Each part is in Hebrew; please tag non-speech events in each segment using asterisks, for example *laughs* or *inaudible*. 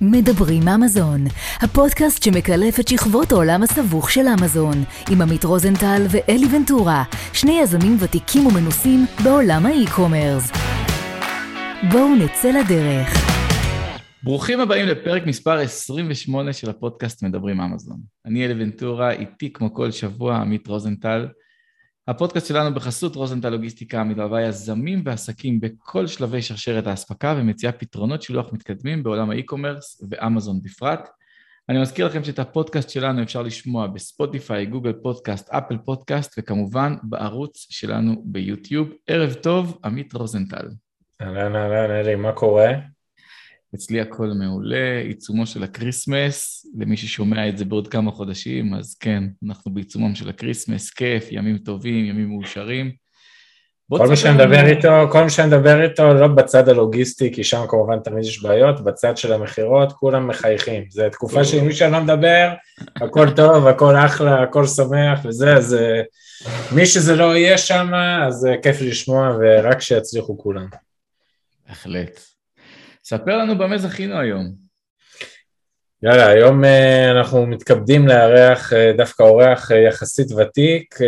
מדברים אמזון, הפודקאסט שמקלף את שכבות העולם הסבוך של אמזון, עם עמית רוזנטל ואלי ונטורה, שני יזמים ותיקים ומנוסים בעולם ה e-commerce. בואו נצא לדרך. ברוכים הבאים לפרק מספר 28 של הפודקאסט מדברים אמזון. אני אלי ונטורה, איתי כמו כל שבוע עמית רוזנטל. הפודקאסט שלנו בחסות רוזנטל לוגיסטיקה מלווה יזמים ועסקים בכל שלבי שרשרת האספקה ומציעה פתרונות שילוח מתקדמים בעולם ה e-commerce ואמזון בפרט. אני מזכיר לכם שאת הפודקאסט שלנו אפשר לשמוע בספוטיפיי, גוגל פודקאסט, אפל פודקאסט וכמובן בערוץ שלנו ביוטיוב. ערב טוב, עמית רוזנטל. אהלן אהלן אלי, מה קורה? אצלי הכל מעולה, עיצומו של הקריסמס, למי ששומע את זה בעוד כמה חודשים, אז כן, אנחנו בעיצומם של הקריסמס, כיף, ימים טובים, ימים מאושרים. כל מי שאני מדבר איתו, כל מי שאני מדבר איתו, לא בצד הלוגיסטי, כי שם כמובן תמיד יש בעיות, בצד של המכירות כולם מחייכים. זו תקופה שעם מי שאני לא מדבר, הכל טוב, הכל אחלה, הכל שמח וזה, אז אה, מי שזה לא יהיה שם, אז אה, כיף לשמוע ורק שיצליחו כולם. בהחלט. ספר לנו במה זכינו היום. יאללה, היום uh, אנחנו מתכבדים לארח uh, דווקא אורח uh, יחסית ותיק,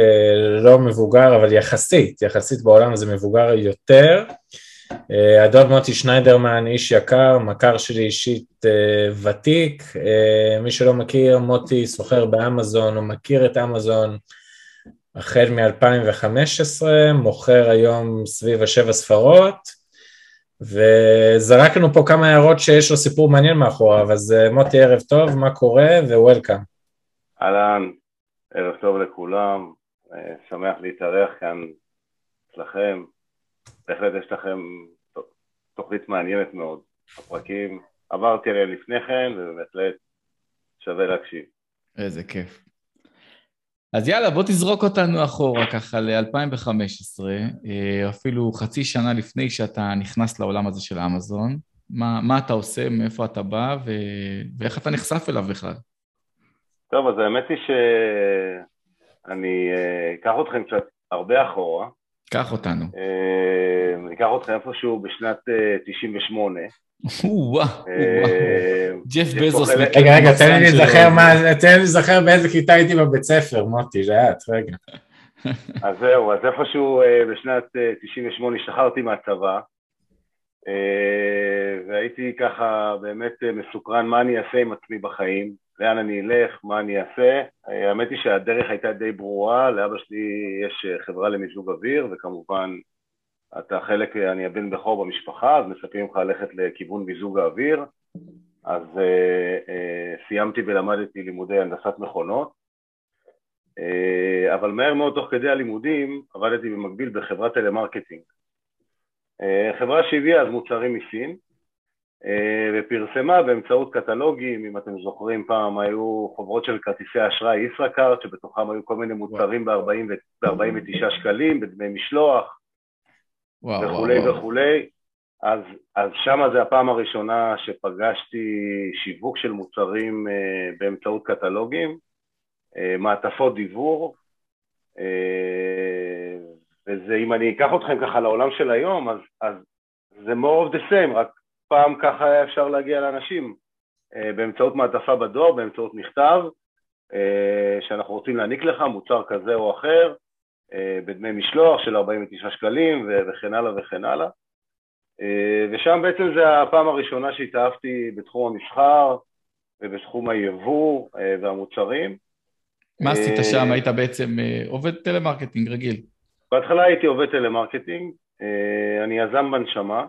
לא מבוגר, אבל יחסית, יחסית בעולם הזה מבוגר יותר. אדון מוטי שניידרמן, איש יקר, מכר שלי אישית ותיק. מי שלא מכיר, מוטי סוחר באמזון, הוא מכיר את אמזון החל מ-2015, מוכר היום סביב השבע ספרות. וזרקנו פה כמה הערות שיש לו סיפור מעניין מאחוריו, אז מוטי ערב טוב, מה קורה ווולקאם. אהלן, ערב טוב לכולם, אה, שמח להתארח כאן אצלכם, בהחלט יש לכם תוכנית מעניינת מאוד, הפרקים, עברתי עליהם לפני כן ובהחלט שווה להקשיב. איזה כיף. אז יאללה, בוא תזרוק אותנו אחורה ככה ל-2015, אה, אפילו חצי שנה לפני שאתה נכנס לעולם הזה של האמזון. מה, מה אתה עושה, מאיפה אתה בא ו... ואיך אתה נחשף אליו בכלל? טוב, אז האמת היא שאני אה, אקח אתכם קצת הרבה אחורה. קח אותנו. אה, אני אקח אתכם איפשהו בשנת 98. אה, ג'ף בזוס. רגע, רגע, תן לי להיזכר מה, תן לי להיזכר באיזה כיתה הייתי בבית ספר, מוטי, לאט, רגע. *laughs* אז זהו, אז איפשהו אה, בשנת 98 אה, השתחררתי מהצבא, והייתי ככה באמת מסוקרן מה אני אעשה עם עצמי בחיים, לאן אני אלך, מה אני אעשה. האמת היא שהדרך הייתה די ברורה, לאבא שלי יש חברה למיזוג אוויר, וכמובן אתה חלק, אני הבן בכור במשפחה, אז מצפים לך ללכת לכיוון מיזוג האוויר, אז אה, אה, סיימתי ולמדתי לימודי הנדסת מכונות, אה, אבל מהר מאוד תוך כדי הלימודים עבדתי במקביל בחברת טלמרקטינג. אה, חברה שהביאה אז מוצרים מסין, אה, ופרסמה באמצעות קטלוגים, אם אתם זוכרים פעם היו חוברות של כרטיסי אשראי ישראכרט, שבתוכם היו כל מיני מוצרים ב-49 שקלים, בדמי משלוח, וואו, וכולי וואו, וכולי. אז, אז שם זה הפעם הראשונה שפגשתי שיווק של מוצרים uh, באמצעות קטלוגים, uh, מעטפות דיוור, uh, וזה, אם אני אקח אתכם ככה לעולם של היום, אז, אז זה more of the same, רק פעם ככה היה אפשר להגיע לאנשים, uh, באמצעות מעטפה בדואר, באמצעות מכתב, uh, שאנחנו רוצים להעניק לך מוצר כזה או אחר, אה, בדמי משלוח של 49 שקלים וכן הלאה וכן הלאה. אה, ושם בעצם זה הפעם הראשונה שהתאהבתי בתחום המסחר ובתחום היבוא אה, והמוצרים. מה עשית שם? היית בעצם עובד טלמרקטינג רגיל. בהתחלה הייתי עובד טלמרקטינג, אני יזם בנשמה,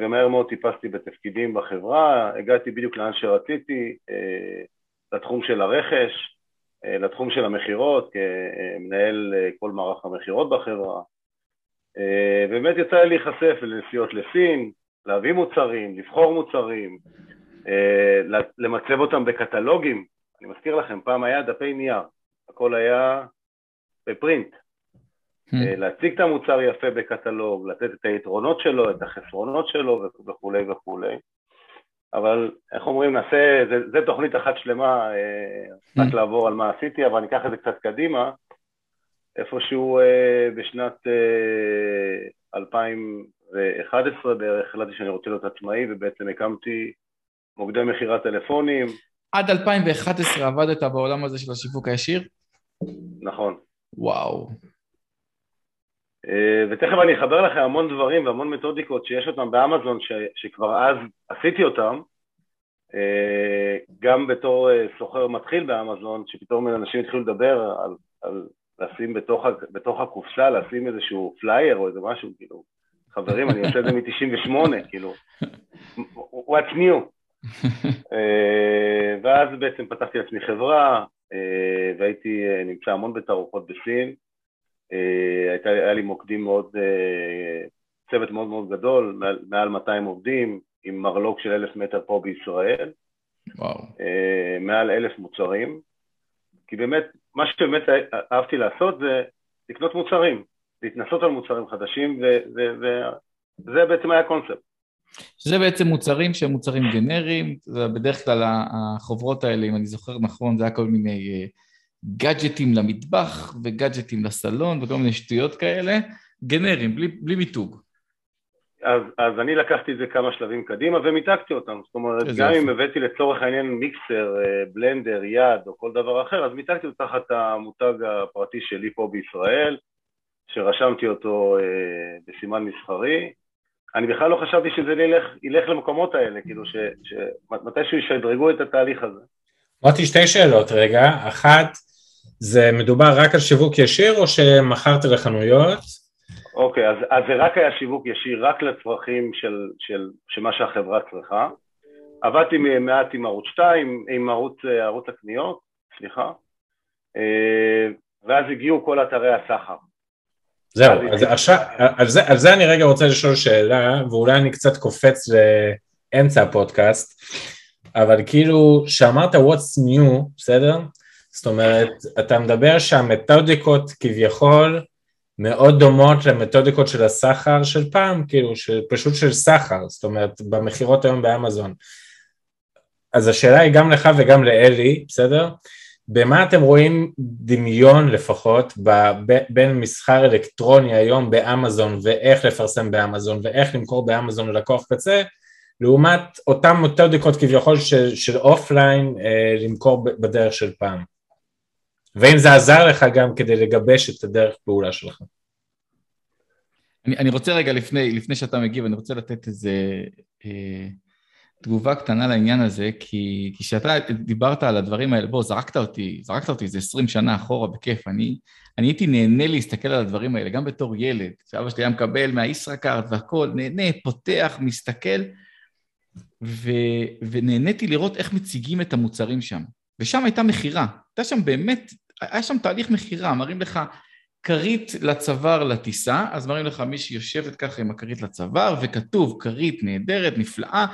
ומהר מאוד טיפסתי בתפקידים בחברה, הגעתי בדיוק לאן שרציתי, לתחום של הרכש, אה, לתחום של המכירות, כמנהל אה, כל מערך המכירות בחברה. אה, באמת יצא לי להיחשף לנסיעות לסין, להביא מוצרים, לבחור מוצרים, למצב אותם בקטלוגים. אני מזכיר לכם, פעם היה דפי נייר, הכל היה בפרינט. Hmm. להציג את המוצר יפה בקטלוג, לתת את היתרונות שלו, את החסרונות שלו וכולי וכולי. אבל איך אומרים, נעשה, זה, זה תוכנית אחת שלמה, אה, רק mm. לעבור על מה עשיתי, אבל אני אקח את זה קצת קדימה. איפשהו אה, בשנת 2011 אה, בערך החלטתי שאני רוצה להיות עצמאי, ובעצם הקמתי מוקדי מכירת טלפונים. עד 2011 עבדת בעולם הזה של השיווק הישיר? נכון. וואו. אה, ותכף אני אחבר לכם המון דברים והמון מתודיקות שיש אותם באמזון, ש, שכבר אז עשיתי אותם, אה, גם בתור אה, סוחר מתחיל באמזון, שפתאום אנשים התחילו לדבר על, על לשים בתוך, בתוך הקופסה, לשים איזשהו פלייר או איזה משהו, כאילו, חברים, אני עושה את זה *laughs* מ-98, כאילו, what's new? *laughs* ואז בעצם פתחתי לעצמי חברה, והייתי נמצא המון בתערוכות בסין, הייתה, היה לי מוקדים מאוד, אה, צוות מאוד מאוד גדול, מעל, מעל 200 עובדים, עם מרלוג של אלף מטר פה בישראל. וואו. אה, מעל אלף מוצרים. כי באמת, מה שבאמת אהבתי לעשות זה לקנות מוצרים, להתנסות על מוצרים חדשים, וזה בעצם היה הקונספט. שזה בעצם מוצרים שהם מוצרים גנריים, בדרך כלל החוברות האלה, אם אני זוכר נכון, זה היה כל מיני גאדג'טים למטבח וגאדג'טים לסלון וכל מיני שטויות כאלה, גנרים, בלי, בלי מיתוג. אז, אז אני לקחתי את זה כמה שלבים קדימה ומיתגתי אותם, זאת אומרת, גם אם הבאתי לצורך העניין מיקסר, אה, בלנדר, יד או כל דבר אחר, אז מיתגתי אותו תחת המותג הפרטי שלי פה בישראל, שרשמתי אותו אה, בסימן מסחרי. אני בכלל לא חשבתי שזה ילך, ילך למקומות האלה, כאילו שמתישהו ישדרגו את התהליך הזה. אמרתי שתי שאלות רגע, אחת, זה מדובר רק על שיווק ישיר או שמכרת לחנויות? אוקיי, אז, אז זה רק היה שיווק ישיר, רק לצרכים של, של, של מה שהחברה צריכה. עבדתי מעט עם ערוץ 2, עם ערוץ, ערוץ הקניות, סליחה, אה, ואז הגיעו כל אתרי הסחר. זהו, אז עכשיו, על זה, על זה אני רגע רוצה לשאול שאלה, ואולי אני קצת קופץ לאמצע הפודקאסט, אבל כאילו, שאמרת what's new, בסדר? זאת אומרת, אתה מדבר שהמתודיקות כביכול מאוד דומות למתודיקות של הסחר של פעם, כאילו, של, פשוט של סחר, זאת אומרת, במכירות היום באמזון. אז השאלה היא גם לך וגם לאלי, בסדר? במה אתם רואים דמיון לפחות בין מסחר אלקטרוני היום באמזון ואיך לפרסם באמזון ואיך למכור באמזון ללקוח קצה לעומת אותן מתודיקות כביכול של, של אופליין אה, למכור בדרך של פעם. ואם זה עזר לך גם כדי לגבש את הדרך פעולה שלך. אני, אני רוצה רגע לפני, לפני שאתה מגיב, אני רוצה לתת איזה אה, תגובה קטנה לעניין הזה, כי כשאתה דיברת על הדברים האלה, בוא, זרקת אותי, זרקת אותי איזה 20 שנה אחורה בכיף, אני, אני הייתי נהנה להסתכל על הדברים האלה, גם בתור ילד, שאבא שלי היה מקבל מהישראכרט והכול, נהנה, פותח, מסתכל, ו, ונהניתי לראות איך מציגים את המוצרים שם. ושם הייתה מכירה, הייתה שם באמת היה שם תהליך מכירה, מראים לך כרית לצוואר לטיסה, אז מראים לך מי שיושבת ככה עם הכרית לצוואר, וכתוב כרית נהדרת, נפלאה,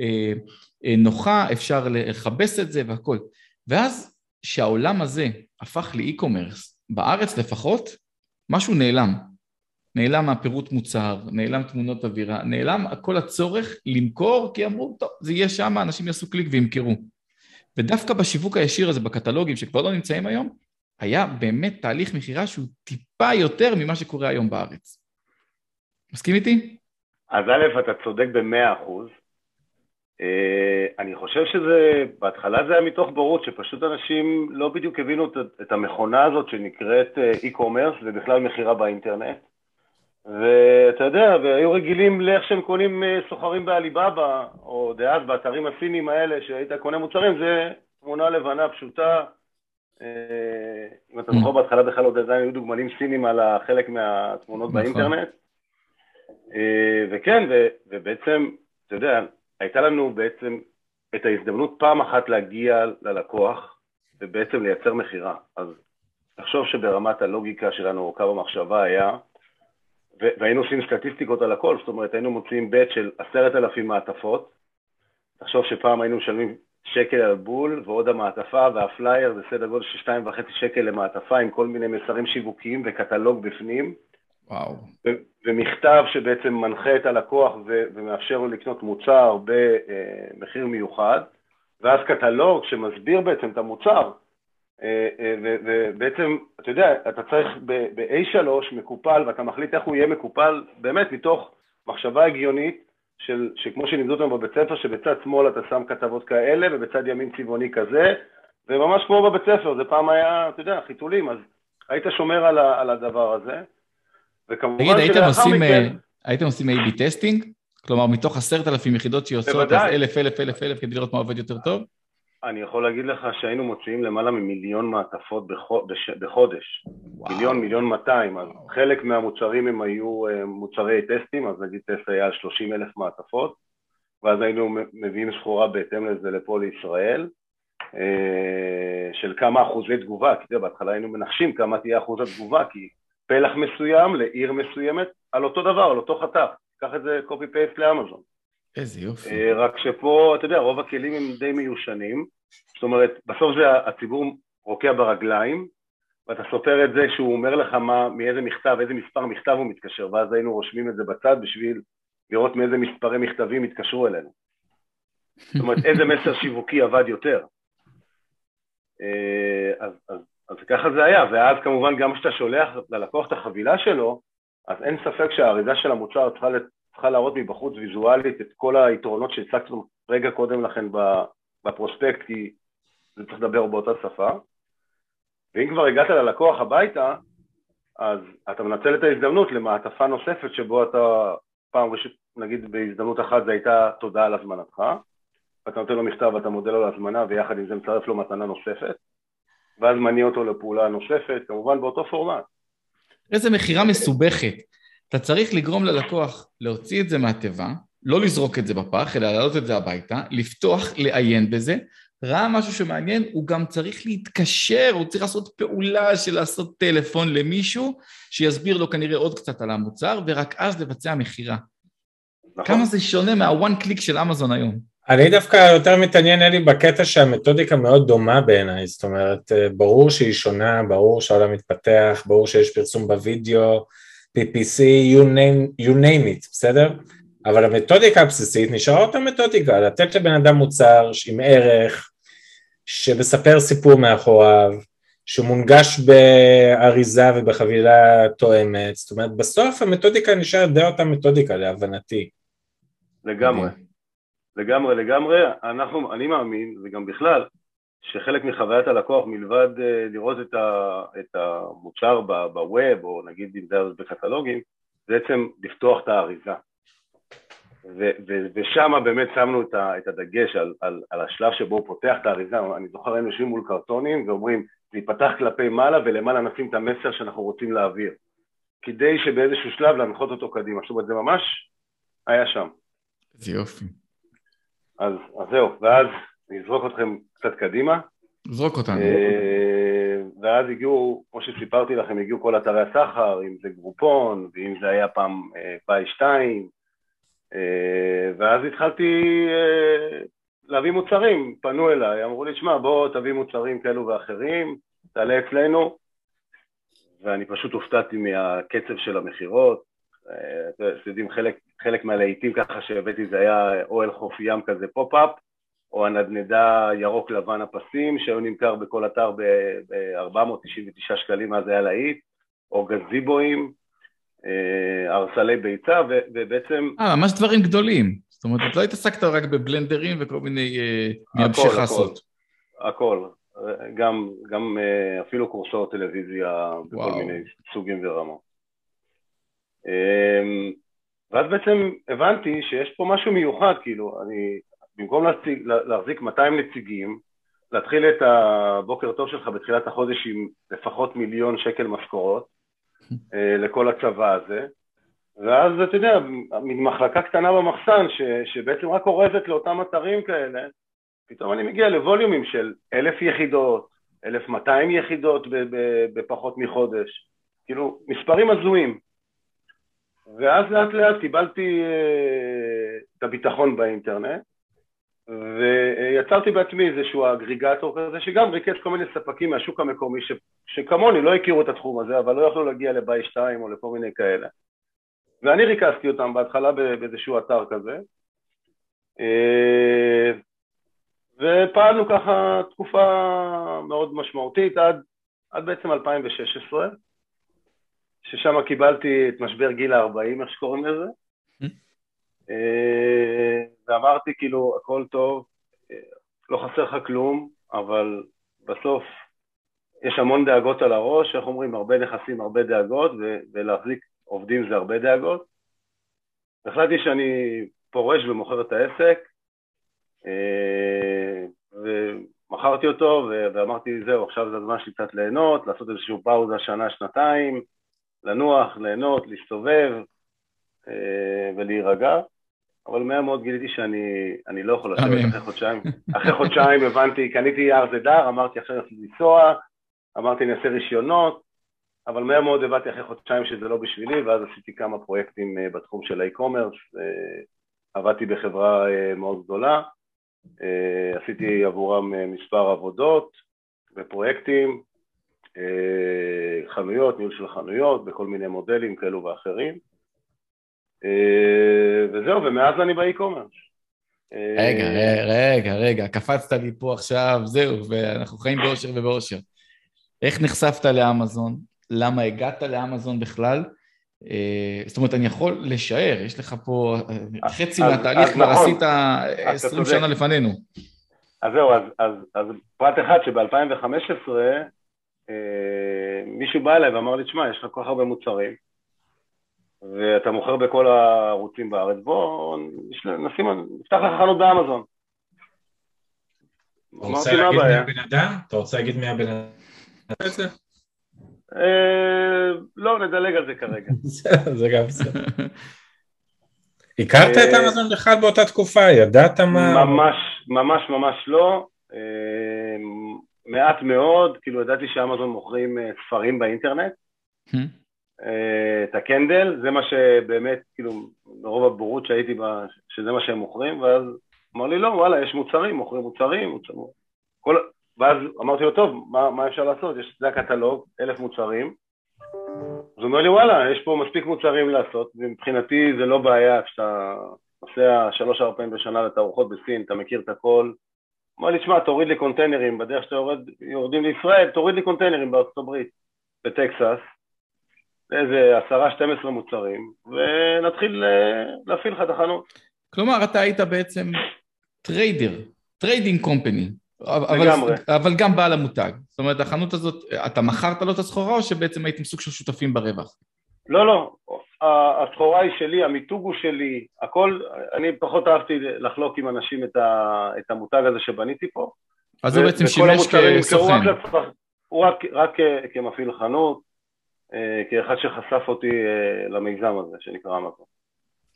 אה, אה, נוחה, אפשר לכבס את זה והכל. ואז שהעולם הזה הפך לאי-קומרס, בארץ לפחות, משהו נעלם. נעלם מהפירוט מוצר, נעלם תמונות אווירה, נעלם כל הצורך למכור, כי אמרו, טוב, זה יהיה שם, אנשים יעשו קליק וימכרו. ודווקא בשיווק הישיר הזה, בקטלוגים שכבר לא נמצאים היום, היה באמת תהליך מכירה שהוא טיפה יותר ממה שקורה היום בארץ. מסכים איתי? אז א', אתה צודק במאה אחוז. אה, אני חושב שזה, בהתחלה זה היה מתוך בורות, שפשוט אנשים לא בדיוק הבינו את המכונה הזאת שנקראת אה, e-commerce ובכלל מכירה באינטרנט. ואתה יודע, והיו רגילים לאיך שהם קונים אה, סוחרים בעליבאבא, או דאז באתרים הסינים האלה שהיית קונה מוצרים, זה תמונה לבנה פשוטה. אה, אם אתה זוכר בהתחלה בכלל עוד עדיין היו דוגמנים סינים על חלק מהתמונות נכון. באינטרנט. אה, וכן, ובעצם, אתה יודע, הייתה לנו בעצם את ההזדמנות פעם אחת להגיע ללקוח ובעצם לייצר מכירה. אז תחשוב שברמת הלוגיקה שלנו, או קו המחשבה היה, והיינו עושים סטטיסטיקות על הכל, זאת אומרת היינו מוציאים בית של עשרת אלפים מעטפות, תחשוב שפעם היינו משלמים שקל על בול, ועוד המעטפה והפלייר זה סדר גודל של שתיים וחצי שקל למעטפה עם כל מיני מסרים שיווקיים וקטלוג בפנים. וואו. ומכתב שבעצם מנחה את הלקוח ומאפשר לו לקנות מוצר במחיר מיוחד, ואז קטלוג שמסביר בעצם את המוצר. אה, אה, ובעצם, אתה יודע, אתה צריך ב-A3 מקופל, ואתה מחליט איך הוא יהיה מקופל, באמת מתוך מחשבה הגיונית, של, שכמו שלימדו אותנו בבית ספר, שבצד שמאל אתה שם כתבות כאלה ובצד ימין צבעוני כזה, וממש כמו בבית ספר, זה פעם היה, אתה יודע, חיתולים, אז היית שומר על, ה, על הדבר הזה. וכמובן תגיד, הייתם עושים, מכן... אה, הייתם עושים A-B testing? כלומר, מתוך עשרת אלפים יחידות שיוצאות, אז אלף, אלף, אלף, אלף, כדי לראות מה עובד יותר טוב? אני יכול להגיד לך שהיינו מוציאים למעלה ממיליון מעטפות בחודש. וואו. מיליון, מיליון מאתיים. אז חלק מהמוצרים הם היו אה, מוצרי טסטים, אז נגיד טסט היה על 30 אלף מעטפות, ואז היינו מביאים סחורה בהתאם לזה לפה לישראל, אה, של כמה אחוזי תגובה, כי תראה, בהתחלה היינו מנחשים כמה תהיה אחוז התגובה, כי פלח מסוים לעיר מסוימת על אותו דבר, על אותו חתך. קח את זה copy paste לאמזון. איזה יופי. אה, רק שפה, אתה יודע, רוב הכלים הם די מיושנים, זאת אומרת, בסוף זה הציבור רוקע ברגליים, ואתה סופר את זה שהוא אומר לך מה, מאיזה מכתב, איזה מספר מכתב הוא מתקשר, ואז היינו רושמים את זה בצד בשביל לראות מאיזה מספרי מכתבים התקשרו אלינו. זאת אומרת, *laughs* איזה מסר שיווקי עבד יותר. אה, אז, אז, אז ככה זה היה, ואז כמובן גם כשאתה שולח ללקוח את החבילה שלו, אז אין ספק שהאריזה של המוצר צריכה צריכה להראות מבחוץ ויזואלית את כל היתרונות שהצגנו רגע קודם לכן בפרוספקט, כי זה צריך לדבר באותה שפה. ואם כבר הגעת ללקוח הביתה, אז אתה מנצל את ההזדמנות למעטפה נוספת שבו אתה, פעם ראשית, נגיד בהזדמנות אחת זה הייתה תודה על הזמנתך, ואתה נותן לו מכתב ואתה מודה לו על הזמנה ויחד עם זה מצרף לו מתנה נוספת, ואז מניע אותו לפעולה נוספת, כמובן באותו פורמט. איזה מכירה מסובכת. אתה צריך לגרום ללקוח להוציא את זה מהתיבה, לא לזרוק את זה בפח, אלא להעלות את זה הביתה, לפתוח, לעיין בזה. ראה משהו שמעניין, הוא גם צריך להתקשר, הוא צריך לעשות פעולה של לעשות טלפון למישהו, שיסביר לו כנראה עוד קצת על המוצר, ורק אז לבצע מכירה. נכון. כמה זה שונה מהוואן קליק של אמזון היום. אני דווקא יותר מתעניין, אלי, בקטע שהמתודיקה מאוד דומה בעיניי, זאת אומרת, אה, ברור שהיא שונה, ברור שהעולם מתפתח, ברור שיש פרסום בווידאו, PPC, you name, you name it, בסדר? אבל המתודיקה הבסיסית נשארה אותה מתודיקה, לתת לבן אדם מוצר עם ערך, שמספר סיפור מאחוריו, שמונגש באריזה ובחבילה תואמת, זאת אומרת בסוף המתודיקה נשארת די אותה מתודיקה להבנתי. לגמרי, לגמרי, לגמרי, אנחנו, אני מאמין, וגם בכלל, שחלק מחוויית הלקוח מלבד אה, לראות את, ה, את המוצר בווב או נגיד אם זה בקטלוגים, זה בעצם לפתוח את האריזה. ושם באמת שמנו את, ה, את הדגש על, על, על השלב שבו הוא פותח את האריזה, אני זוכר היינו יושבים מול קרטונים ואומרים זה ייפתח כלפי מעלה ולמעלה נשים את המסר שאנחנו רוצים להעביר, כדי שבאיזשהו שלב להנחות אותו קדימה, זאת אומרת זה ממש היה שם. זה יופי. אז, אז זהו, ואז אני אזרוק אתכם קצת קדימה. זרוק אותנו. אה, ואז הגיעו, כמו שסיפרתי לכם, הגיעו כל אתרי הסחר, אם זה גרופון, ואם זה היה פעם אה, פאי 2, אה, ואז התחלתי להביא מוצרים, פנו אליי, אמרו לי, שמע, בוא תביא מוצרים כאלו ואחרים, תעלה אצלנו, ואני פשוט הופתעתי מהקצב של המכירות. אתם יודעים, חלק, חלק מהלהיטים ככה שהבאתי זה היה אוהל חוף ים כזה pop-up, או הנדנדה ירוק לבן הפסים, שהיו נמכר בכל אתר ב-499 שקלים, אז היה להיט, או גזיבואים, אה, הרסלי ביצה, ובעצם... אה, ממש דברים גדולים. זאת אומרת, את לא התעסקת רק בבלנדרים וכל מיני אה, מייבשי חסות. הכל, גם, גם אה, אפילו קורסאות טלוויזיה בכל וואו. מיני סוגים ורמות. ואז בעצם הבנתי שיש פה משהו מיוחד, כאילו, אני במקום להציג, להחזיק 200 נציגים, להתחיל את הבוקר טוב שלך בתחילת החודש עם לפחות מיליון שקל משכורות אה, לכל הצבא הזה, ואז אתה יודע, מין מחלקה קטנה במחסן ש, שבעצם רק אורזת לאותם אתרים כאלה, פתאום אני מגיע לווליומים של אלף יחידות, אלף מאתיים יחידות בפחות מחודש, כאילו מספרים הזויים. ואז לאט לאט קיבלתי אה, את הביטחון באינטרנט, ויצרתי בעצמי איזשהו אגריגטור כזה שגם ריכז כל מיני ספקים מהשוק המקומי ש, שכמוני לא הכירו את התחום הזה אבל לא יכלו להגיע לבית 2 או לכל מיני כאלה. ואני ריכזתי אותם בהתחלה באיזשהו אתר כזה. אה, ופעלנו ככה תקופה מאוד משמעותית עד, עד בעצם 2016 ששם קיבלתי את משבר גיל ה-40 איך שקוראים לזה. אה, ואמרתי כאילו, הכל טוב, אה, לא חסר לך כלום, אבל בסוף יש המון דאגות על הראש, איך אומרים, הרבה נכסים, הרבה דאגות, ולהחזיק עובדים זה הרבה דאגות. החלטתי שאני פורש ומוכר את העסק, ומכרתי אותו ואמרתי, זהו, עכשיו זה הזמן שלי קצת ליהנות, לעשות איזשהו פאוזה שנה, שנתיים, לנוח, ליהנות, להסתובב אה, ולהירגע, אבל מהר מאוד גיליתי שאני לא יכול לשבת אחרי חודשיים. אחרי חודשיים הבנתי, קניתי יער זדר, אמרתי עכשיו אני רוצה לנסוע, אמרתי אני אעשה רישיונות, אבל מהר מאוד הבנתי אחרי חודשיים שזה לא בשבילי, ואז עשיתי כמה פרויקטים אה, בתחום של האי-קומרס, אה, עבדתי בחברה מאוד גדולה, עשיתי עבורם מספר עבודות ופרויקטים, חנויות, ניהול של חנויות, בכל מיני מודלים כאלו ואחרים. אה, וזהו, ומאז אני באי-קומרס. רגע, רגע, רגע, קפצת לי פה עכשיו, זהו, ואנחנו חיים באושר ובאושר. איך נחשפת לאמזון? למה הגעת לאמזון בכלל? אה, זאת אומרת, אני יכול לשער, יש לך פה אה, חצי מהתהליך, כבר נכון, עשית 20 שנה לפנינו. אז זהו, אז, אז, אז פרט אחד שב-2015 מישהו בא אליי ואמר לי, תשמע, יש לך כל כך הרבה מוצרים, ואתה מוכר בכל הערוצים בארץ, בוא נשים, נפתח לך חנות באמזון. אתה רוצה להגיד מי הבן אדם? אתה רוצה להגיד מי הבן אדם? אה, לא, נדלג על זה כרגע. *laughs* זה גם בסדר. הכרת את אה, אמזון בכלל באותה תקופה? ידעת מה... ממש, ממש ממש לא. אה, מעט מאוד, כאילו ידעתי שאמזון מוכרים ספרים באינטרנט. אה, את הקנדל, זה מה שבאמת, כאילו, מרוב הבורות שהייתי בה, שזה מה שהם מוכרים, ואז אמר לי, לא, וואלה, יש מוצרים, מוכרים מוצרים, מוצרים. כל... ואז אמרתי לו, טוב, מה, מה אפשר לעשות? יש, זה הקטלוג, אלף מוצרים. אז הוא אומר לי, וואלה, יש פה מספיק מוצרים לעשות, ומבחינתי זה לא בעיה, כשאתה נוסע שלוש-ארבע פעמים בשנה לתערוכות בסין, אתה מכיר את הכל. אמר לי, שמע, תוריד לי קונטיינרים, בדרך שאתה יורד, יורדים לישראל, תוריד לי קונטיינרים בארצות הברית, בטקסס, איזה עשרה, 12 מוצרים, ונתחיל אה, להפעיל לך את החנות. כלומר, אתה היית בעצם trader, trading company. לגמרי. אבל גם בעל המותג. זאת אומרת, החנות הזאת, אתה מכרת לו את הסחורה או שבעצם הייתם סוג של שותפים ברווח? לא, לא. הסחורה היא שלי, המיתוג הוא שלי, הכל, אני פחות אהבתי לחלוק עם אנשים את, ה, את המותג הזה שבניתי פה. אז הוא בעצם שימש כסוכן. הוא רק, רק כמפעיל חנות, אה, כאחד שחשף אותי אה, למיזם הזה שנקרא אמזון.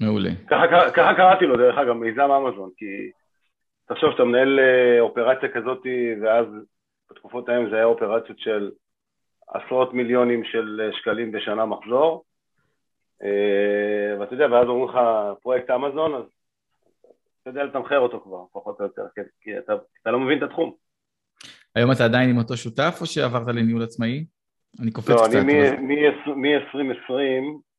מעולה. ככה, ככה קראתי לו דרך אגב, מיזם אמזון, כי תחשוב שאתה מנהל אה, אופרציה כזאת, ואז בתקופות ההם זה היה אופרציות של עשרות מיליונים של שקלים בשנה מחזור, ואתה יודע, ואז אומרים לך פרויקט אמזון, אז אתה יודע לתמחר אותו כבר, פחות או יותר, כי אתה, אתה לא מבין את התחום. היום אתה עדיין עם אותו שותף או שעברת לניהול עצמאי? אני קופץ לא, קצת. לא, אני מ-2020,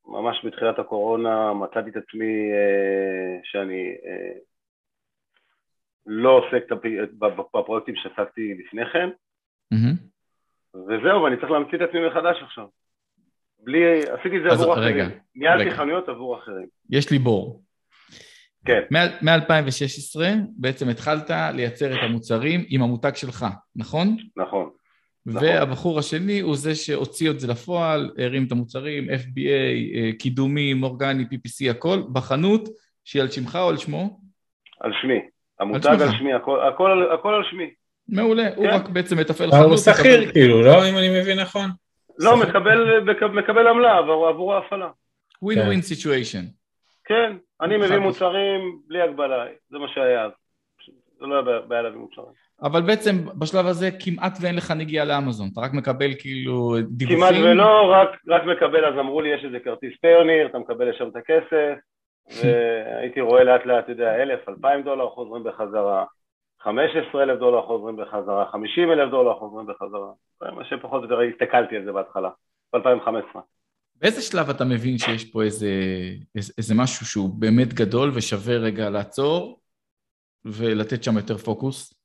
ממש בתחילת הקורונה, מצאתי את עצמי אה, שאני אה, לא עוסק בפרויקטים שעסקתי לפני כן, mm-hmm. וזהו, ואני צריך להמציא את עצמי מחדש עכשיו. בלי, עשיתי את זה עבור רגע, אחרים. ניהלתי חנויות עבור אחרים. יש לי בור. כן. מ-2016 בעצם התחלת לייצר את המוצרים עם המותג שלך, נכון? נכון. נכון. והבחור השני הוא זה שהוציא את זה לפועל, הרים את המוצרים, FBA, אה, קידומים, אורגני, PPC, הכל, בחנות, שהיא על שמך או על שמו? על שמי. המותג על, על שמי, הכל, הכל, הכל על שמי. מעולה, כן? הוא רק בעצם מתפעל חנות. הוא שכיר מקבל... כאילו, לא? אם אני מבין נכון. לא, מקבל, מקבל עמלה עבור, עבור ההפעלה. ווין ווין סיטואשן. כן, אני מביא מוצרים בלי הגבלה, זה מה שהיה זה לא היה בעיה להביא מוצרים. אבל בעצם בשלב הזה כמעט ואין לך נגיעה לאמזון, אתה רק מקבל כאילו דיווחים? כמעט ולא, רק, רק מקבל, אז אמרו לי יש איזה כרטיס Payoneer, אתה מקבל לשם את הכסף, *laughs* והייתי רואה לאט לאט, אתה יודע, אלף, אלפיים דולר חוזרים בחזרה, חמש עשרה אלף דולר חוזרים בחזרה, חמישים אלף דולר חוזרים בחזרה, זה מה שפחות או יותר הסתכלתי על זה בהתחלה, ב-2015. באיזה שלב אתה מבין שיש פה איזה, איזה, איזה משהו שהוא באמת גדול ושווה רגע לעצור ולתת שם יותר פוקוס?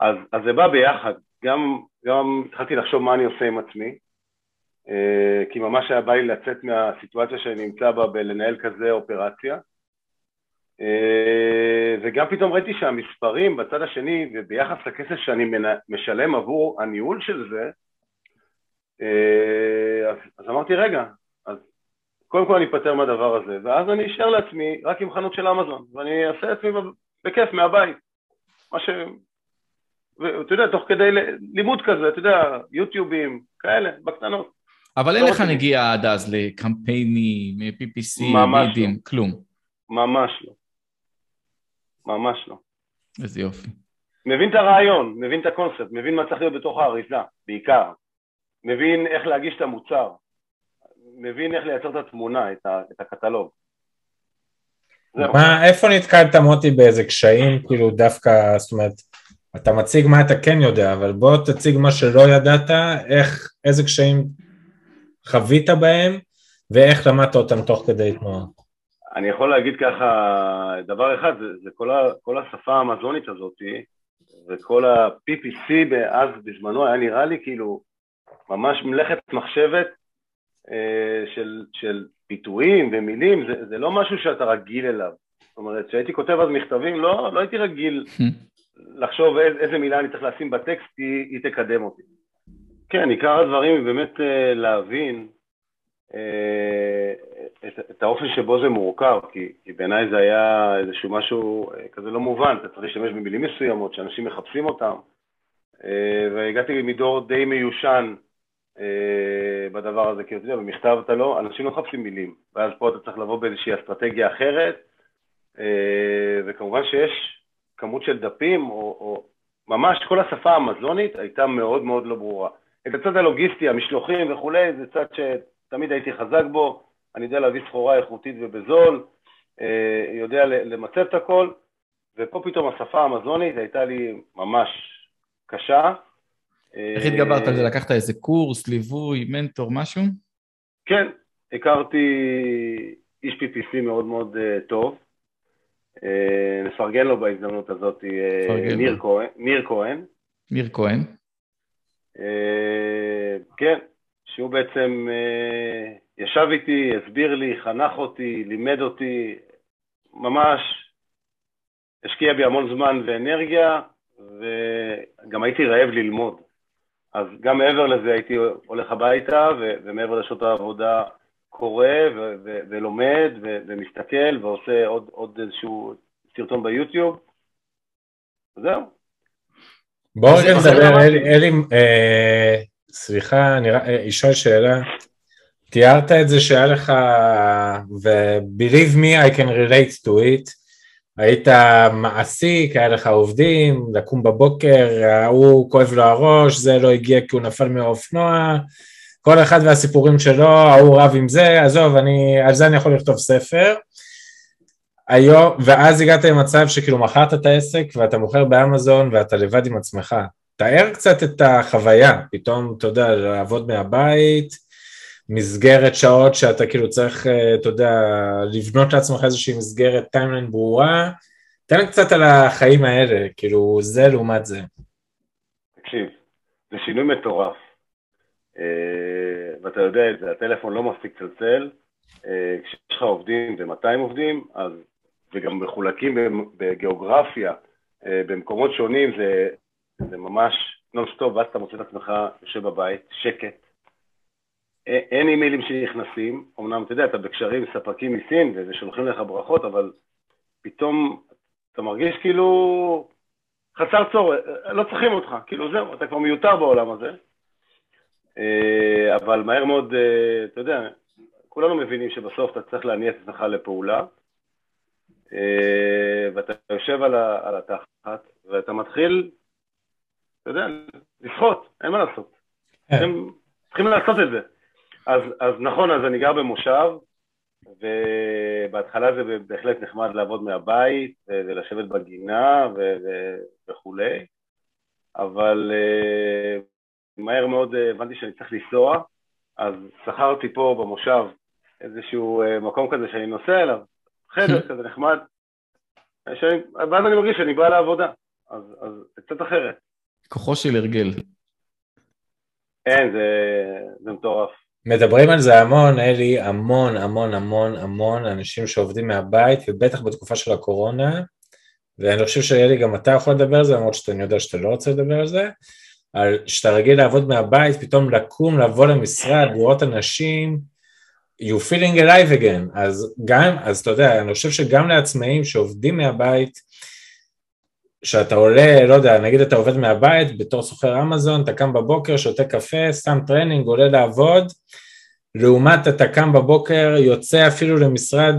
אז, אז זה בא ביחד, גם, גם התחלתי לחשוב מה אני עושה עם עצמי, אה, כי ממש היה בא לי לצאת מהסיטואציה שאני נמצא בה בלנהל כזה אופרציה, אה, וגם פתאום ראיתי שהמספרים בצד השני, וביחס לכסף שאני משלם עבור הניהול של זה, אה, אז, אז אמרתי, רגע, אז קודם כל אני אפטר מהדבר הזה, ואז אני אשאר לעצמי רק עם חנות של אמזון, ואני אעשה לעצמי בכיף מהבית. מה ש... ואתה יודע, תוך כדי לימוד כזה, אתה יודע, יוטיובים, כאלה, בקטנות. אבל אין לא לך נגיעה עד אז לקמפיינים, PPC, מידים, לא. כלום. ממש לא. ממש לא. איזה יופי. מבין את הרעיון, מבין את הקונספט, מבין מה צריך להיות בתוך האריזה, בעיקר. מבין איך להגיש את המוצר. מבין איך לייצר את התמונה, את, ה, את הקטלוג. מה, איפה נתקלת מוטי באיזה קשיים, כאילו דווקא, זאת אומרת, אתה מציג מה אתה כן יודע, אבל בוא תציג מה שלא ידעת, איך, איזה קשיים חווית בהם, ואיך למדת אותם תוך כדי תנועה. אני יכול להגיד ככה, דבר אחד, זה, זה כל, ה, כל השפה האמזונית הזאת, וכל ה-PPC אז בזמנו היה נראה לי כאילו ממש מלאכת מחשבת אה, של, של פיתויים ומילים, זה, זה לא משהו שאתה רגיל אליו. זאת אומרת, כשהייתי כותב אז מכתבים, לא, לא הייתי רגיל *laughs* לחשוב איזה מילה אני צריך לשים בטקסט, היא, היא תקדם אותי. כן, עיקר הדברים היא באמת אה, להבין אה, את, את האופן שבו זה מורכב, כי, כי בעיניי זה היה איזשהו משהו אה, כזה לא מובן, אתה צריך להשתמש במילים מסוימות שאנשים מחפשים אותם, והגעתי מדור די מיושן בדבר הזה, כי אתה יודע, במכתב אתה לא, אנשים לא מחפשים מילים, ואז פה אתה צריך לבוא באיזושהי אסטרטגיה אחרת, וכמובן שיש כמות של דפים, או, או ממש כל השפה האמזונית הייתה מאוד מאוד לא ברורה. את הצד הלוגיסטי, המשלוחים וכולי, זה צד שתמיד הייתי חזק בו, אני יודע להביא סחורה איכותית ובזול, אה, יודע למצב את הכל, ופה פתאום השפה האמזונית הייתה לי ממש קשה. איך התגברת על זה? לקחת איזה קורס, ליווי, מנטור, משהו? כן, הכרתי איש PPC מאוד מאוד uh, טוב. Uh, נפרגן לו בהזדמנות הזאת, uh, ניר כהן. ניר כהן. ניר כהן. אה, כן, שהוא בעצם אה, ישב איתי, הסביר לי, חנך אותי, לימד אותי, ממש השקיע בי המון זמן ואנרגיה, וגם הייתי רעב ללמוד. אז גם מעבר לזה הייתי הולך הביתה, ו- ומעבר לשעות העבודה קורא ו- ו- ולומד ו- ומסתכל ועושה עוד, עוד איזשהו סרטון ביוטיוב. זהו, בואו רגע נדבר, אלי, אה, סליחה, אני אה, אשאל שאלה. תיארת את זה שהיה לך, ו-believe me, I can relate to it, היית מעסיק, היה לך עובדים, לקום בבוקר, ההוא כואב לו הראש, זה לא הגיע כי הוא נפל מהאופנוע, כל אחד והסיפורים שלו, ההוא רב עם זה, עזוב, אני, על זה אני יכול לכתוב ספר. היום, ואז הגעת למצב שכאילו מכרת את העסק ואתה מוכר באמזון ואתה לבד עם עצמך. תאר קצת את החוויה, פתאום, אתה יודע, לעבוד מהבית, מסגרת שעות שאתה כאילו צריך, אה, אתה יודע, לבנות לעצמך איזושהי מסגרת timeline ברורה. תן קצת על החיים האלה, כאילו, זה לעומת זה. תקשיב, זה שינוי מטורף. אה, ואתה יודע את זה, הטלפון לא מפסיק לצלצל, אה, כשיש לך עובדים ו-200 עובדים, אז וגם מחולקים בגיאוגרפיה, אה, במקומות שונים, זה, זה ממש נונסטופ, ואז אתה מוצא את עצמך יושב בבית, שקט. אין אימיילים שנכנסים, אמנם אתה יודע, אתה בקשרים עם ספקים מסין ושולחים לך ברכות, אבל פתאום אתה מרגיש כאילו חסר צורך, לא צריכים אותך, כאילו זהו, אתה כבר מיותר בעולם הזה. אה, אבל מהר מאוד, אה, אתה יודע, כולנו מבינים שבסוף אתה צריך להניע את עצמך לפעולה, אה, ואתה יושב על, ה, על התחת, ואתה מתחיל, אתה יודע, לשחות, אין מה לעשות. כן. צריכים, לעשות את זה. אז, אז נכון, אז אני גר במושב, ובהתחלה זה בהחלט נחמד לעבוד מהבית, ולשבת בגינה ו, ו, וכולי, אבל מהר מאוד הבנתי שאני צריך לנסוע, אז שכרתי פה במושב איזשהו uh, מקום כזה שאני נוסע אליו, חדר *laughs* כזה נחמד, שאני, ואז אני מרגיש שאני בא לעבודה, אז, אז קצת אחרת. כוחו של הרגל. אין, זה, זה מטורף. מדברים על זה המון, אלי, המון המון המון המון אנשים שעובדים מהבית, ובטח בתקופה של הקורונה, ואני חושב שאלי גם אתה יכול לדבר על זה, למרות שאני יודע שאתה לא רוצה לדבר על זה, על שאתה רגיל לעבוד מהבית, פתאום לקום, לבוא למשרד, לראות אנשים, you feeling alive again, אז גם, אז אתה יודע, אני חושב שגם לעצמאים שעובדים מהבית, שאתה עולה, לא יודע, נגיד אתה עובד מהבית בתור סוחר אמזון, אתה קם בבוקר, שותה קפה, שם טרנינג, עולה לעבוד, לעומת אתה קם בבוקר, יוצא אפילו למשרד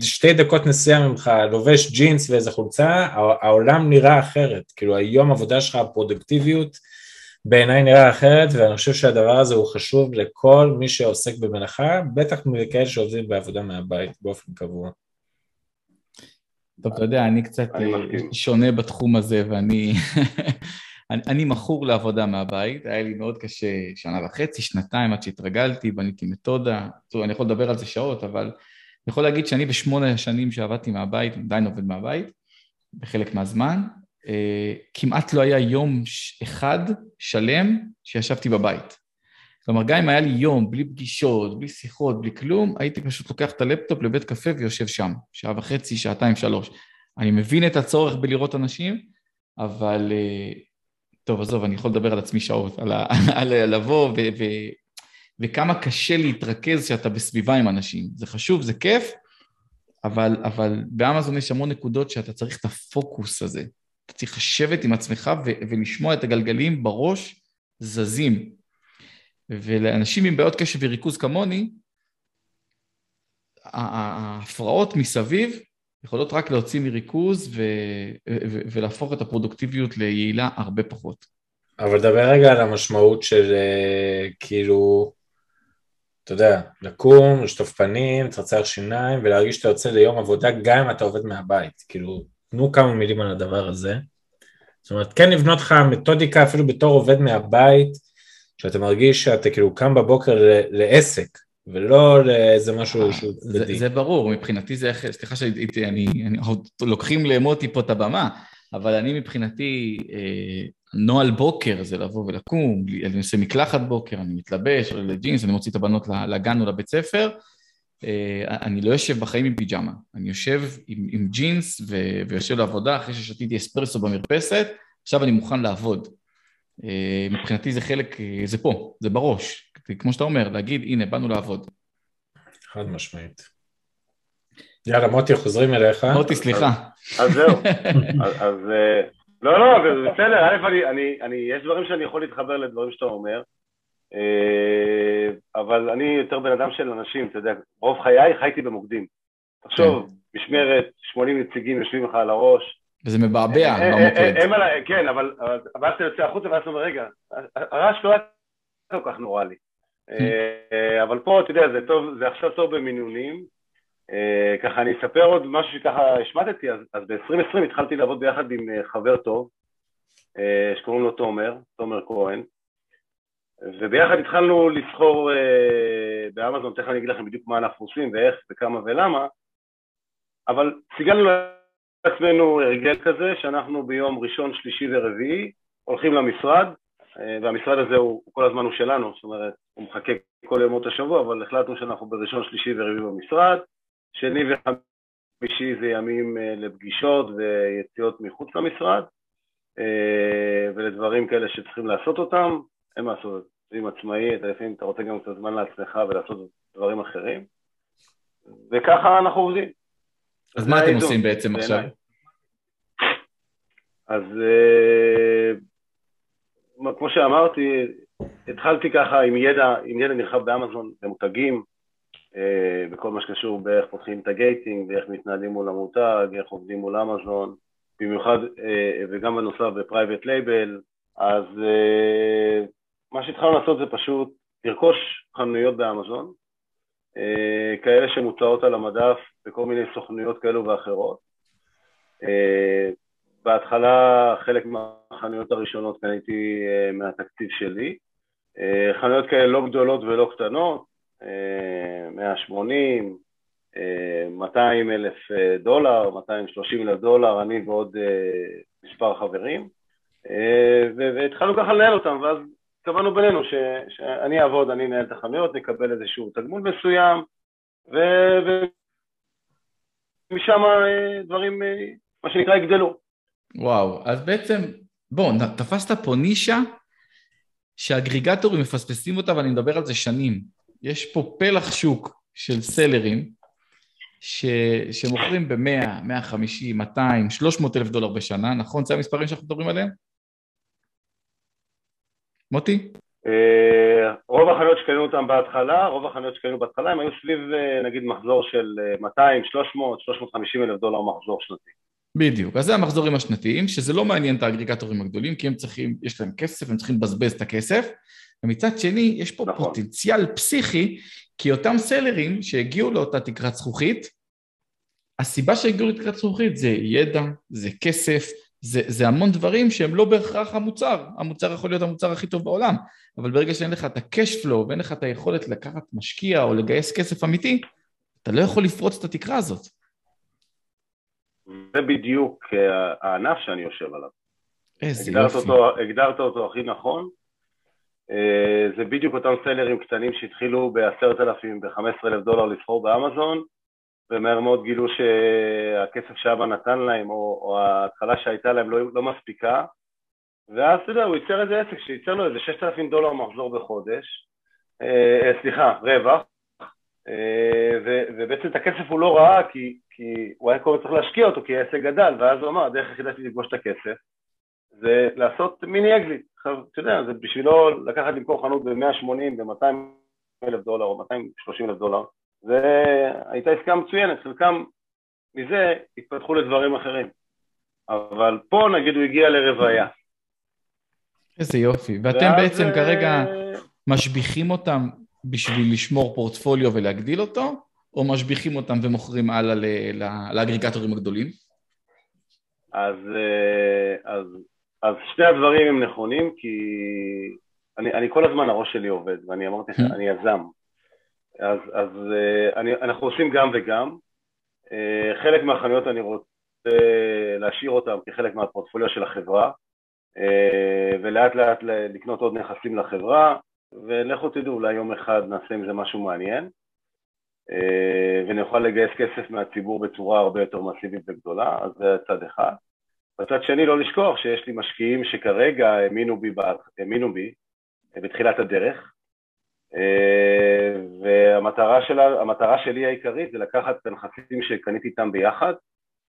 שתי דקות נסיעה ממך, לובש ג'ינס ואיזה חולצה, העולם נראה אחרת, כאילו היום עבודה שלך, הפרודקטיביות, בעיניי נראה אחרת, ואני חושב שהדבר הזה הוא חשוב לכל מי שעוסק במלאכה, בטח מכאלה שעובדים בעבודה מהבית באופן קבוע. טוב, אתה יודע, אני קצת אני שונה בתחום הזה, ואני *laughs* אני, אני מכור לעבודה מהבית, היה לי מאוד קשה שנה וחצי, שנתיים עד שהתרגלתי, בניתי מתודה, טוב, אני יכול לדבר על זה שעות, אבל אני יכול להגיד שאני בשמונה השנים שעבדתי מהבית, עדיין עובד מהבית, בחלק מהזמן, אה, כמעט לא היה יום אחד שלם שישבתי בבית. כלומר, גם אם היה לי יום בלי פגישות, בלי שיחות, בלי כלום, הייתי פשוט לוקח את הלפטופ לבית קפה ויושב שם, שעה וחצי, שעתיים, שלוש. אני מבין את הצורך בלראות אנשים, אבל... אה, טוב, עזוב, אני יכול לדבר על עצמי שעות, על, ה... *laughs* על לבוא ו... ו... וכמה קשה להתרכז כשאתה בסביבה עם אנשים. זה חשוב, זה כיף, אבל, אבל באמזון יש המון נקודות שאתה צריך את הפוקוס הזה. אתה צריך לשבת עם עצמך ו- ולשמוע את הגלגלים בראש זזים. ולאנשים עם בעיות קשב וריכוז כמוני, ההפרעות מסביב יכולות רק להוציא מריכוז ו- ו- ולהפוך את הפרודוקטיביות ליעילה הרבה פחות. אבל דבר רגע על המשמעות של אה, כאילו, אתה יודע, לקום, לשטוף פנים, לצרצר שיניים ולהרגיש שאתה יוצא ליום עבודה גם אם אתה עובד מהבית. כאילו, תנו כמה מילים על הדבר הזה. זאת אומרת, כן לבנות לך מתודיקה אפילו בתור עובד מהבית, שאתה מרגיש שאתה כאילו קם בבוקר לעסק, ולא לאיזה משהו שהוא צדדי. זה ברור, מבחינתי זה איך, סליחה שהייתי, אני, אני, לוקחים למוטי פה את הבמה, אבל אני מבחינתי, אה, נוהל בוקר זה לבוא ולקום, אני עושה מקלחת בוקר, אני מתלבש, עולה לג'ינס, אני מוציא את הבנות לגן או לבית ספר, אה, אני לא יושב בחיים עם פיג'מה, אני יושב עם, עם ג'ינס ו, ויושב לעבודה אחרי ששתיתי אספרסו במרפסת, עכשיו אני מוכן לעבוד. אה, מבחינתי זה חלק, אה, זה פה, זה בראש. כמו שאתה אומר, להגיד, הנה, באנו לעבוד. חד משמעית. יאללה, מוטי, חוזרים אליך. מוטי, סליחה. אז זהו. אז לא, לא, זה בסדר, א', אני, יש דברים שאני יכול להתחבר לדברים שאתה אומר, אבל אני יותר בן אדם של אנשים, אתה יודע, רוב חיי חייתי במוקדים. תחשוב, כן. משמרת, 80 נציגים יושבים לך על הראש, וזה מבעבע אה, אה, במוקד. אה, כן, אבל אז אתה יוצא החוצה ואז אתה אומר, רגע, הרעש לא היה כל כך נורא לי. *laughs* אבל פה, אתה יודע, זה טוב, זה עכשיו טוב במינונים. ככה אני אספר עוד משהו שככה השמטתי, אז ב-2020 התחלתי לעבוד ביחד עם חבר טוב, שקוראים לו תומר, תומר כהן, וביחד התחלנו לסחור באמזון, תכף אני אגיד לכם בדיוק מה אנחנו עושים ואיך וכמה ולמה, אבל סיגלנו עצמנו הרגל כזה שאנחנו ביום ראשון, שלישי ורביעי הולכים למשרד, אה, והמשרד הזה הוא כל הזמן הוא שלנו, זאת אומרת, הוא מחכה כל ימות השבוע, אבל החלטנו שאנחנו בראשון, שלישי ורביעי במשרד, שני וחמישי זה ימים אה, לפגישות ויציאות מחוץ למשרד, אה, ולדברים כאלה שצריכים לעשות אותם, אין מה לעשות, עם עצמאי, אתה לפעמים אתה רוצה גם קצת זמן לעצמך ולעשות דברים אחרים, וככה אנחנו עובדים. אז מה אתם עושים בעצם עכשיו? אז אה, כמו שאמרתי, התחלתי ככה עם ידע, עם ידע נרחב באמזון, במותגים, אה, בכל מה שקשור באיך פותחים את ה gating ואיך מתנהלים מול המותג, איך עובדים מול אמזון, במיוחד, אה, וגם בנוסף ב private label, אז מה שהתחלנו לעשות זה פשוט לרכוש חנויות באמזון, אה, כאלה שמוצעות על המדף בכל מיני סוכנויות כאלו ואחרות. אה, בהתחלה חלק מהחנויות הראשונות קניתי אה, מהתקציב שלי. חנויות כאלה לא גדולות ולא קטנות, 180, 200 אלף דולר, 230 אלף דולר, אני ועוד מספר חברים, והתחלנו ככה לנהל אותם, ואז קבענו בינינו ש, שאני אעבוד, אני אנהל את החנויות, נקבל איזשהו תגמול מסוים, ומשם אה, דברים, אה, מה שנקרא, יגדלו. וואו, אז בעצם, בוא, תפסת פה נישה שאגריגטורים מפספסים אותה, ואני מדבר על זה שנים. יש פה פלח שוק של סלרים, ש... שמוכרים ב-100, 150, 200, 300 אלף דולר בשנה, נכון? זה המספרים שאנחנו מדברים עליהם? מוטי? אה, רוב החנויות שקנינו אותן בהתחלה, רוב החנויות שקנינו בהתחלה הם היו סביב אה, נגיד מחזור של 200, 300, 350 אלף דולר מחזור שנתי. בדיוק, אז זה המחזורים השנתיים, שזה לא מעניין את האגריגטורים הגדולים, כי הם צריכים, יש להם כסף, הם צריכים לבזבז את הכסף, ומצד שני, יש פה נכון. פוטנציאל פסיכי, כי אותם סלרים שהגיעו לאותה תקרת זכוכית, הסיבה שהגיעו לתקרת זכוכית זה ידע, זה כסף, זה, זה המון דברים שהם לא בהכרח המוצר, המוצר יכול להיות המוצר הכי טוב בעולם, אבל ברגע שאין לך את ה-cash flow ואין לך את היכולת לקחת משקיע או לגייס כסף אמיתי, אתה לא יכול לפרוץ את התקרה הזאת. זה בדיוק אה, הענף שאני יושב עליו. איזה הגדרת יופי. אותו, הגדרת אותו הכי נכון. אה, זה בדיוק אותם סלרים קטנים שהתחילו ב-10,000, ב-15,000 דולר לסחור באמזון, ומהר מאוד גילו שהכסף שאבא נתן להם, או, או ההתחלה שהייתה להם לא, לא מספיקה, ואז אתה יודע, הוא ייצר איזה עסק שייצר לו איזה 6,000 דולר מחזור בחודש, אה, אה, סליחה, רווח, אה, ו, ובעצם את הכסף הוא לא ראה כי, כי הוא היה קודם צריך להשקיע אותו כי העסק גדל, ואז הוא אמר, הדרך היחידה שלי לפגוש את הכסף זה לעשות מיני אקזיט. עכשיו, אתה יודע, זה בשבילו לקחת למכור חנות ב-180, ב-200 אלף דולר או 230 אלף דולר, והייתה עסקה מצוינת, חלקם מזה התפתחו לדברים אחרים. אבל פה נגיד הוא הגיע לרוויה. איזה יופי. ואתם בעצם אה, כרגע משביחים אותם בשביל לשמור פורטפוליו ולהגדיל אותו, או משביחים אותם ומוכרים הלאה לאגריגטורים הגדולים? אז, אה, אז, אז שני הדברים הם נכונים, כי אני, אני כל הזמן הראש שלי עובד, ואני אמרתי לך, אני יזם. אז, אז אה, אני, אנחנו עושים גם וגם. חלק מהחנויות אני רוצה להשאיר אותן כחלק מהפורטפוליו של החברה, ולאט לאט לקנות עוד נכסים לחברה, ולכו תדעו, אולי יום אחד נעשה עם זה משהו מעניין, ונוכל לגייס כסף מהציבור בצורה הרבה יותר מסיבית וגדולה, אז זה צד אחד. בצד שני, לא לשכוח שיש לי משקיעים שכרגע האמינו בי, האמינו בי בתחילת הדרך, והמטרה שלה, שלי העיקרית זה לקחת את הנכסים שקניתי איתם ביחד,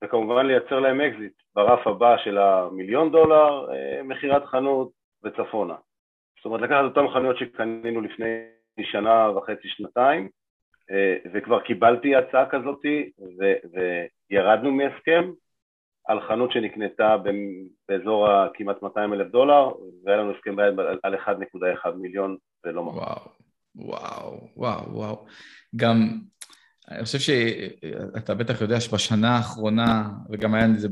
וכמובן לייצר להם אקזיט ברף הבא של המיליון דולר, מכירת חנות וצפונה. זאת אומרת, לקחת אותן חנויות שקנינו לפני שנה וחצי, שנתיים, וכבר קיבלתי הצעה כזאת, וירדנו מהסכם על חנות שנקנתה באזור הכמעט 200 אלף דולר, והיה לנו הסכם ביד על 1.1 מיליון ולא ממש. וואו, וואו, וואו, וואו. גם, אני חושב שאתה בטח יודע שבשנה האחרונה, וגם היה את זה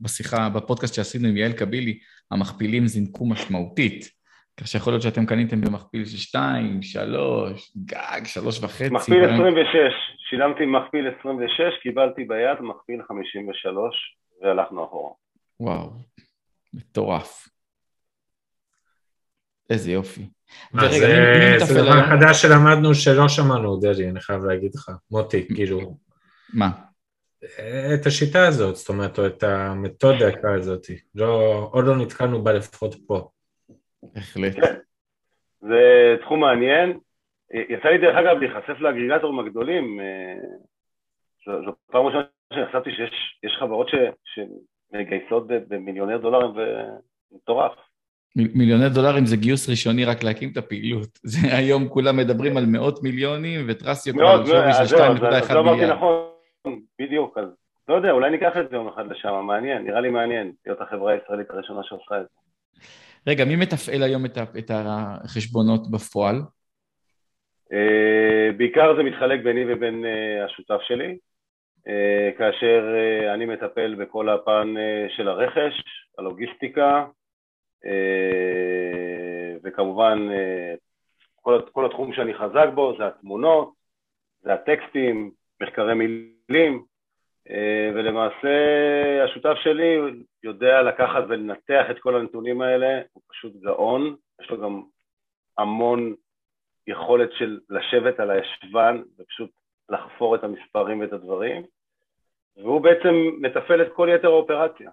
בשיחה, בפודקאסט שעשינו עם יעל קבילי, המכפילים זינקו משמעותית. כך שיכול להיות שאתם קניתם במכפיל של 2, 3, גג, 3 וחצי. מכפיל 26, שילמתי מכפיל 26, קיבלתי ביד מכפיל 53, והלכנו אחורה. וואו, מטורף. איזה יופי. ורגע, מי מתפעל זה דבר חדש שלמדנו שלא שמענו, דדי, אני חייב להגיד לך. מוטי, כאילו... מה? את השיטה הזאת, זאת אומרת, או את המתודיקה הזאת. לא, עוד לא נתקלנו בה לפחות פה. בהחלט. כן. זה תחום מעניין. יצא לי דרך אגב להיחשף לאגריגטורים הגדולים. אה, זו פעם ראשונה שנחשפתי שיש חברות שמגייסות במיליוני דולרים ומטורף. מיליוני דולרים זה גיוס ראשוני רק להקים את הפעילות. *laughs* זה היום כולם מדברים על מאות מיליונים וטרסיות על שווי של 2.1 לא מיליארד. נכון, בדיוק, אז לא יודע, אולי ניקח את זה יום אחד לשם, מעניין, נראה לי מעניין, להיות החברה הישראלית הראשונה שעושה את זה. רגע, מי מתפעל היום את החשבונות בפועל? אה, בעיקר זה מתחלק ביני ובין אה, השותף שלי, אה, כאשר אני מטפל בכל הפן של הרכש, הלוגיסטיקה, וכמובן כל, כל התחום שאני חזק בו זה התמונות, זה הטקסטים, מחקרי מילים, אה, ולמעשה השותף שלי יודע לקחת ולנתח את כל הנתונים האלה, הוא פשוט גאון, יש לו גם המון יכולת של לשבת על הישבן ופשוט לחפור את המספרים ואת הדברים, והוא בעצם מתפעל את כל יתר האופרציה.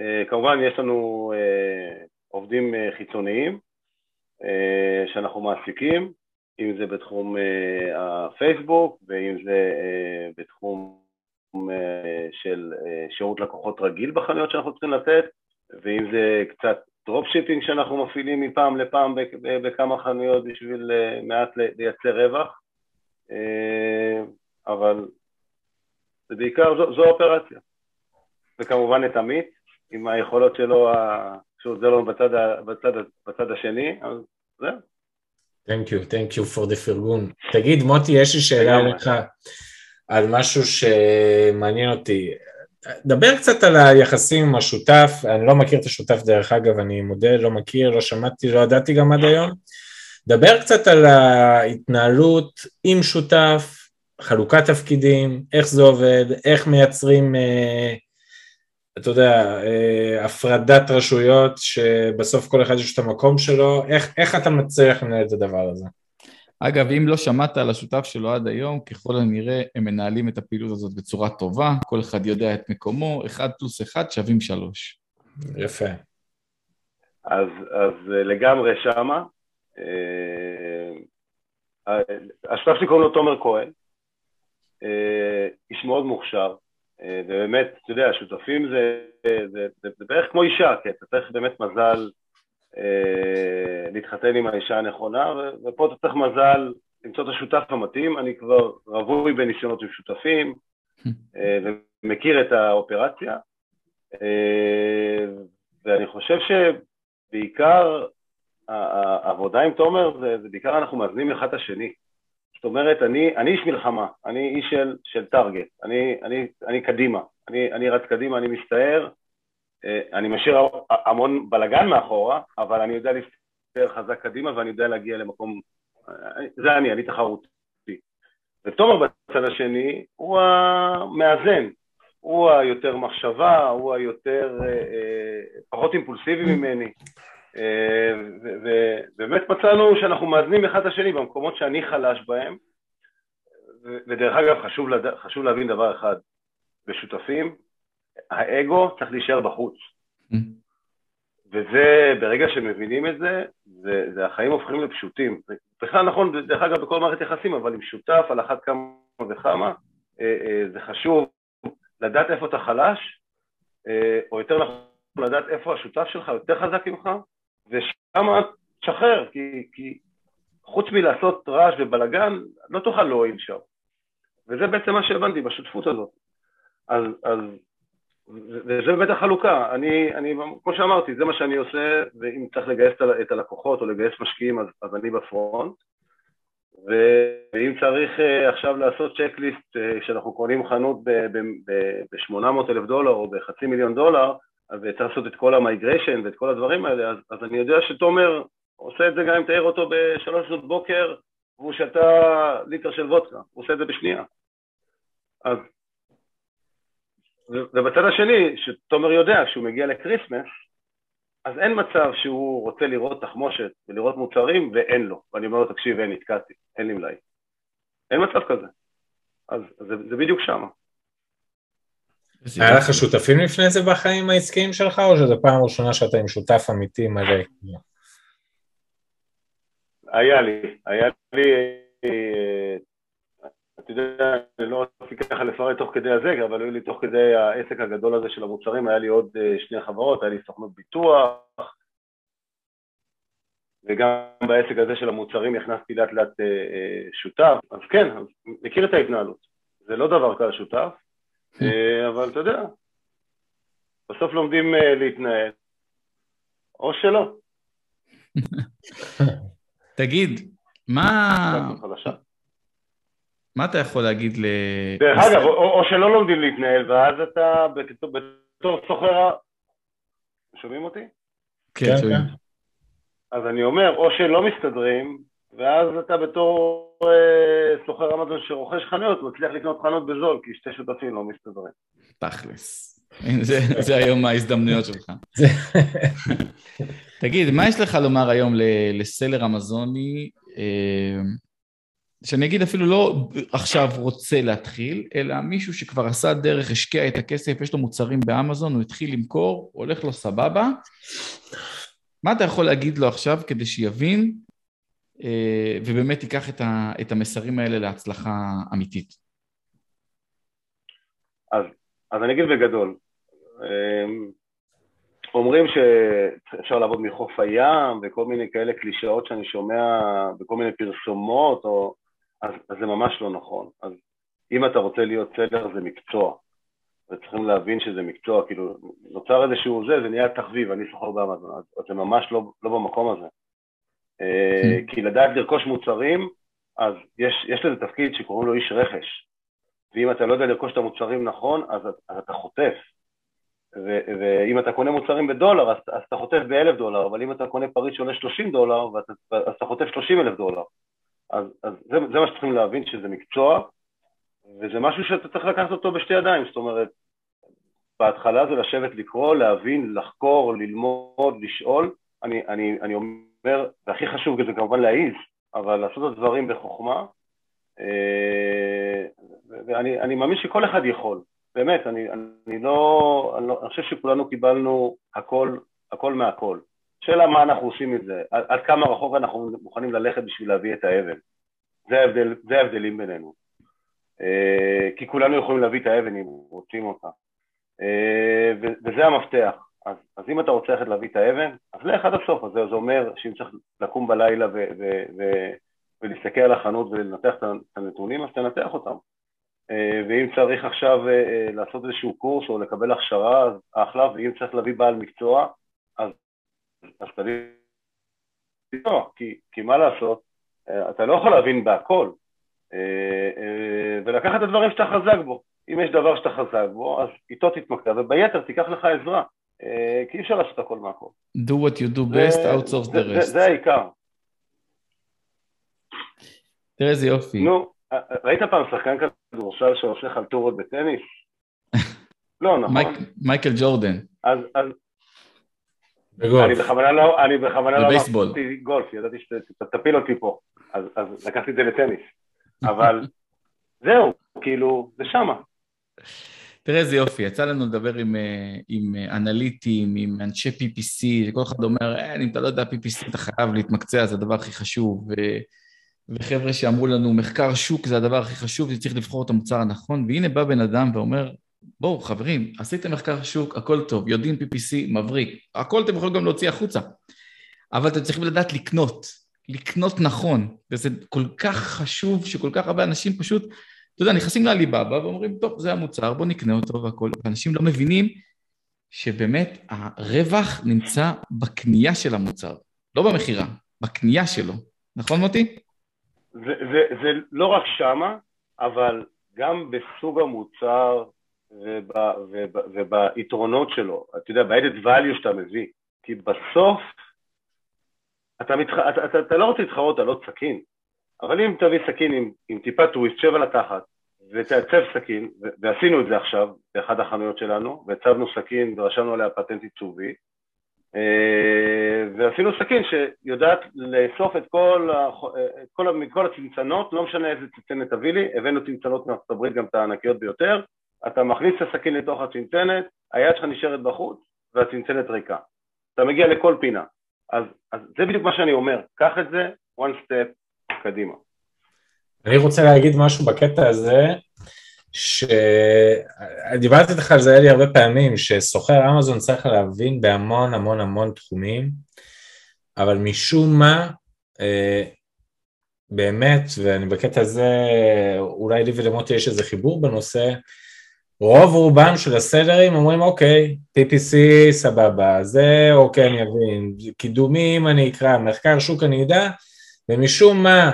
אה, כמובן יש לנו אה, עובדים אה, חיצוניים שאנחנו מעסיקים, אם זה בתחום הפייסבוק ואם זה בתחום של שירות לקוחות רגיל בחנויות שאנחנו צריכים לתת, ואם זה קצת dropshipping שאנחנו מפעילים מפעם לפעם בכמה חנויות בשביל מעט לייצר רווח, אבל זה בעיקר, זו, זו האופרציה. וכמובן את עמית, עם היכולות שלו, שהוא עוזר לנו בצד, בצד, בצד השני, אז זהו. Thank you, thank you for the פרגון. תגיד, מוטי, יש לי שאלה אליך על משהו שמעניין אותי. דבר קצת על היחסים עם השותף, אני לא מכיר את השותף דרך אגב, אני מודה, לא מכיר, לא שמעתי, לא ידעתי גם עד היום. דבר קצת על ההתנהלות עם שותף, חלוקת תפקידים, איך זה עובד, איך מייצרים, אה, אתה יודע, אה, הפרדת רשויות, שבסוף כל אחד יש את המקום שלו, איך, איך אתה מצליח לנהל את הדבר הזה? אגב, אם לא שמעת על השותף שלו עד היום, ככל הנראה הם מנהלים את הפעילות הזאת בצורה טובה, כל אחד יודע את מקומו, אחד פלוס אחד שווים שלוש. יפה. אז, אז לגמרי שמה. אה, השותף שלי קוראים לו תומר כהן, אה, איש מאוד מוכשר, אה, ובאמת, אתה יודע, שותפים זה, זה, זה, זה, בערך כמו אישה, כי אתה צריך באמת מזל אה, להתחתן עם האישה הנכונה, ופה אתה צריך מזל למצוא את השותף המתאים, אני כבר רווי בניסיונות עם שותפים, *laughs* ומכיר את האופרציה, ואני חושב שבעיקר העבודה עם תומר זה, זה בעיקר אנחנו מאזנים אחד את השני. אומרת, אני, אני איש מלחמה, אני איש של, של טארגט, אני, אני, אני קדימה, אני, אני רץ קדימה, אני מסתער, אה, אני משאיר המון בלגן מאחורה, אבל אני יודע להסתער חזק קדימה ואני יודע להגיע למקום, אה, זה אני, אני תחרותי. ותומר בצד השני הוא המאזן, הוא היותר מחשבה, הוא היותר, אה, פחות אימפולסיבי ממני, ובאמת מצאנו שאנחנו מאזנים אחד את השני במקומות שאני חלש בהם, ודרך אגב חשוב, לד... חשוב להבין דבר אחד, בשותפים האגו צריך להישאר בחוץ. Mm. וזה, ברגע שמבינים את זה, זה, זה החיים הופכים לפשוטים. בכלל נכון, דרך אגב, בכל מערכת יחסים, אבל עם שותף על אחת כמה וכמה, אה, אה, זה חשוב לדעת איפה אתה חלש, אה, או יותר נכון, לדעת איפה השותף שלך יותר חזק ממך, ושם תשחרר, כי, כי חוץ מלעשות רעש ובלאגן, לא תוכל להועיל שם. וזה בעצם מה שהבנתי בשותפות הזאת. אז, אז וזה באמת החלוקה, אני, אני, כמו שאמרתי, זה מה שאני עושה, ואם צריך לגייס את הלקוחות או לגייס משקיעים, אז, אז אני בפרונט. ואם צריך uh, עכשיו לעשות צ'קליסט uh, כשאנחנו קונים חנות ב-800 אלף דולר או בחצי מיליון דולר, וצריך לעשות את כל ה migration ואת כל הדברים האלה, אז, אז אני יודע שתומר עושה את זה גם אם תאר אותו בשלוש שנות בוקר והוא שתה ליטר של וודקה, הוא עושה את זה בשנייה. אז, ובצד השני, שתומר יודע שהוא מגיע לכריסמס, אז אין מצב שהוא רוצה לראות תחמושת ולראות מוצרים ואין לו. ואני אומר לו, תקשיב, אין, נתקעתי, אין לי מלאי. אין מצב כזה. אז זה, זה בדיוק שמה. היה לך שותפים לפני זה בחיים העסקיים שלך, או שזו פעם ראשונה שאתה עם שותף אמיתי מלא? היה לי, היה לי, אה, אתה יודע, אני לא רציתי ככה לפרט תוך כדי הזה, אבל היו לי תוך כדי העסק הגדול הזה של המוצרים, היה לי עוד אה, שני חברות, היה לי סוכנות ביטוח, וגם בעסק הזה של המוצרים הכנסתי לאט לאט אה, שותף, אז כן, מכיר את ההתנהלות. זה לא דבר קל שותף, אבל אתה יודע, בסוף לומדים אה, להתנהל, או שלא. *laughs* תגיד, מה... מה אתה יכול להגיד ל... דרך אגב, או, שלא לומדים להתנהל, ואז אתה בתור סוחר... שומעים אותי? כן, כן, שומעים. אז אני אומר, או שלא מסתדרים, ואז אתה בתור אה, סוחר אמזון שרוכש חנויות, מצליח לקנות חנות בזול, כי שתי שותפים לא מסתדרים. תכלס. זה, זה היום ההזדמנויות שלך. *laughs* תגיד, מה יש לך לומר היום לסלר אמזוני, אה, שאני אגיד אפילו לא עכשיו רוצה להתחיל, אלא מישהו שכבר עשה דרך, השקיע את הכסף, יש לו מוצרים באמזון, הוא התחיל למכור, הולך לו סבבה. מה אתה יכול להגיד לו עכשיו כדי שיבין ובאמת ייקח את המסרים האלה להצלחה אמיתית? אז, אז אני אגיד בגדול, אמ, אומרים שאפשר לעבוד מחוף הים וכל מיני כאלה קלישאות שאני שומע בכל מיני פרסומות, או... אז, אז זה ממש לא נכון. אז אם אתה רוצה להיות סלר זה מקצוע, וצריכים להבין שזה מקצוע, כאילו נוצר איזשהו זה, זה נהיה תחביב, אני סוחר באמזון, אז זה ממש לא, לא במקום הזה. אה, כי לדעת לרכוש מוצרים, אז יש, יש לזה תפקיד שקוראים לו איש רכש. ואם אתה לא יודע לרכוש את המוצרים נכון, אז, אז אתה חוטף. ו, ואם אתה קונה מוצרים בדולר, אז, אז אתה חוטף באלף דולר, אבל אם אתה קונה פריט שעולה 30 דולר, ואתה, אז אתה חוטף 30 אלף דולר. אז, אז זה, זה מה שצריכים להבין, שזה מקצוע, וזה משהו שאתה צריך לקחת אותו בשתי ידיים, זאת אומרת, בהתחלה זה לשבת לקרוא, להבין, לחקור, ללמוד, לשאול. אני, אני, אני אומר, והכי חשוב זה כמובן להעיז, אבל לעשות את הדברים בחוכמה, אה, ואני אני מאמין שכל אחד יכול, באמת, אני, אני, לא, אני לא, אני חושב שכולנו קיבלנו הכל, הכל מהכל. שאלה מה אנחנו עושים את זה, עד, עד כמה רחוק אנחנו מוכנים ללכת בשביל להביא את האבן. זה, ההבדל, זה ההבדלים בינינו. אה, כי כולנו יכולים להביא את האבן אם רוצים אותה. אה, וזה המפתח. אז, אז אם אתה רוצה ללכת להביא את האבן, אז לך עד הסוף. אז זה, זה אומר שאם צריך לקום בלילה ו, ו, ו, ולהסתכל על החנות ולנתח את הנתונים, אז תנתח אותם. אה, ואם צריך עכשיו אה, אה, לעשות איזשהו קורס או לקבל הכשרה, אז אחלה, ואם צריך להביא בעל מקצוע, אז, אז תביא מקצוע, כי, כי מה לעשות, אתה לא יכול להבין בהכל, ולקחת את הדברים שאתה חזק בו. אם יש דבר שאתה חזק בו, אז איתו תתמקד, וביתר תיקח לך עזרה, כי אי אפשר לעשות הכל מהכל. Do what you do best, outsource the rest. זה, העיקר. תראה איזה יופי. נו, ראית פעם שחקן כדורסל שעושה חלטורות בטניס? *laughs* לא, נכון. מייקל ג'ורדן. אז... אני בכוונה לא, אני בכוונה לא אמרתי גולף, ידעתי שתפיל אותי פה, אז, אז לקחתי את זה לטניס. אבל *laughs* זהו, כאילו, זה שמה. תראה איזה יופי, יצא לנו לדבר עם, אה, עם אנליטים, עם אנשי PPC, כל אחד אומר, אה, אם אתה לא יודע PPC אתה חייב להתמקצע, זה הדבר הכי חשוב. וחבר'ה שאמרו לנו, מחקר שוק זה הדבר הכי חשוב, שצריך לבחור את המוצר הנכון, והנה בא בן אדם ואומר, בואו חברים, עשיתם מחקר שוק, הכל טוב, יודעים PPC, מבריק, הכל אתם יכולים גם להוציא החוצה, אבל אתם צריכים לדעת לקנות, לקנות נכון, וזה כל כך חשוב שכל כך הרבה אנשים פשוט, אתה יודע, נכנסים לעליבאבא ואומרים, טוב, זה המוצר, בואו נקנה אותו והכל, ואנשים לא מבינים שבאמת הרווח נמצא בקנייה של המוצר, לא במכירה, בקנייה שלו, נכון מוטי? זה, זה, זה לא רק שמה, אבל גם בסוג המוצר וב, וב, וביתרונות שלו, אתה יודע, ב-added value שאתה מביא, כי בסוף אתה, מתח... אתה, אתה, אתה לא רוצה להתחרות על עוד סכין, אבל אם תביא סכין עם, עם טיפה טוויסט, שב על התחת, ותעצב סכין, ועשינו את זה עכשיו באחד החנויות שלנו, והצבנו סכין ורשמנו עליה פטנט עיצובי, אה, ועשינו סכין שיודעת לאסוף את כל, את כל, מכל הצנצנות, לא משנה איזה צנצנת תביא לי, הבאנו צנצנות מארצות הברית גם את הענקיות ביותר, אתה מכניס את הסכין לתוך הצנצנת, היד שלך נשארת בחוץ והצנצנת ריקה. אתה מגיע לכל פינה. אז, אז זה בדיוק מה שאני אומר, קח את זה one step קדימה. אני רוצה להגיד משהו בקטע הזה, שדיברתי איתך על זה אלי הרבה פעמים, שסוחר אמזון צריך להבין בהמון המון המון תחומים, אבל משום מה, אה, באמת, ואני בקטע הזה, אולי לי ולמוטי יש איזה חיבור בנושא, רוב רובם של הסלרים אומרים אוקיי, PPC סבבה, זה אוקיי אני אבין, קידומים אני אקרא, מחקר שוק אני אדע, ומשום מה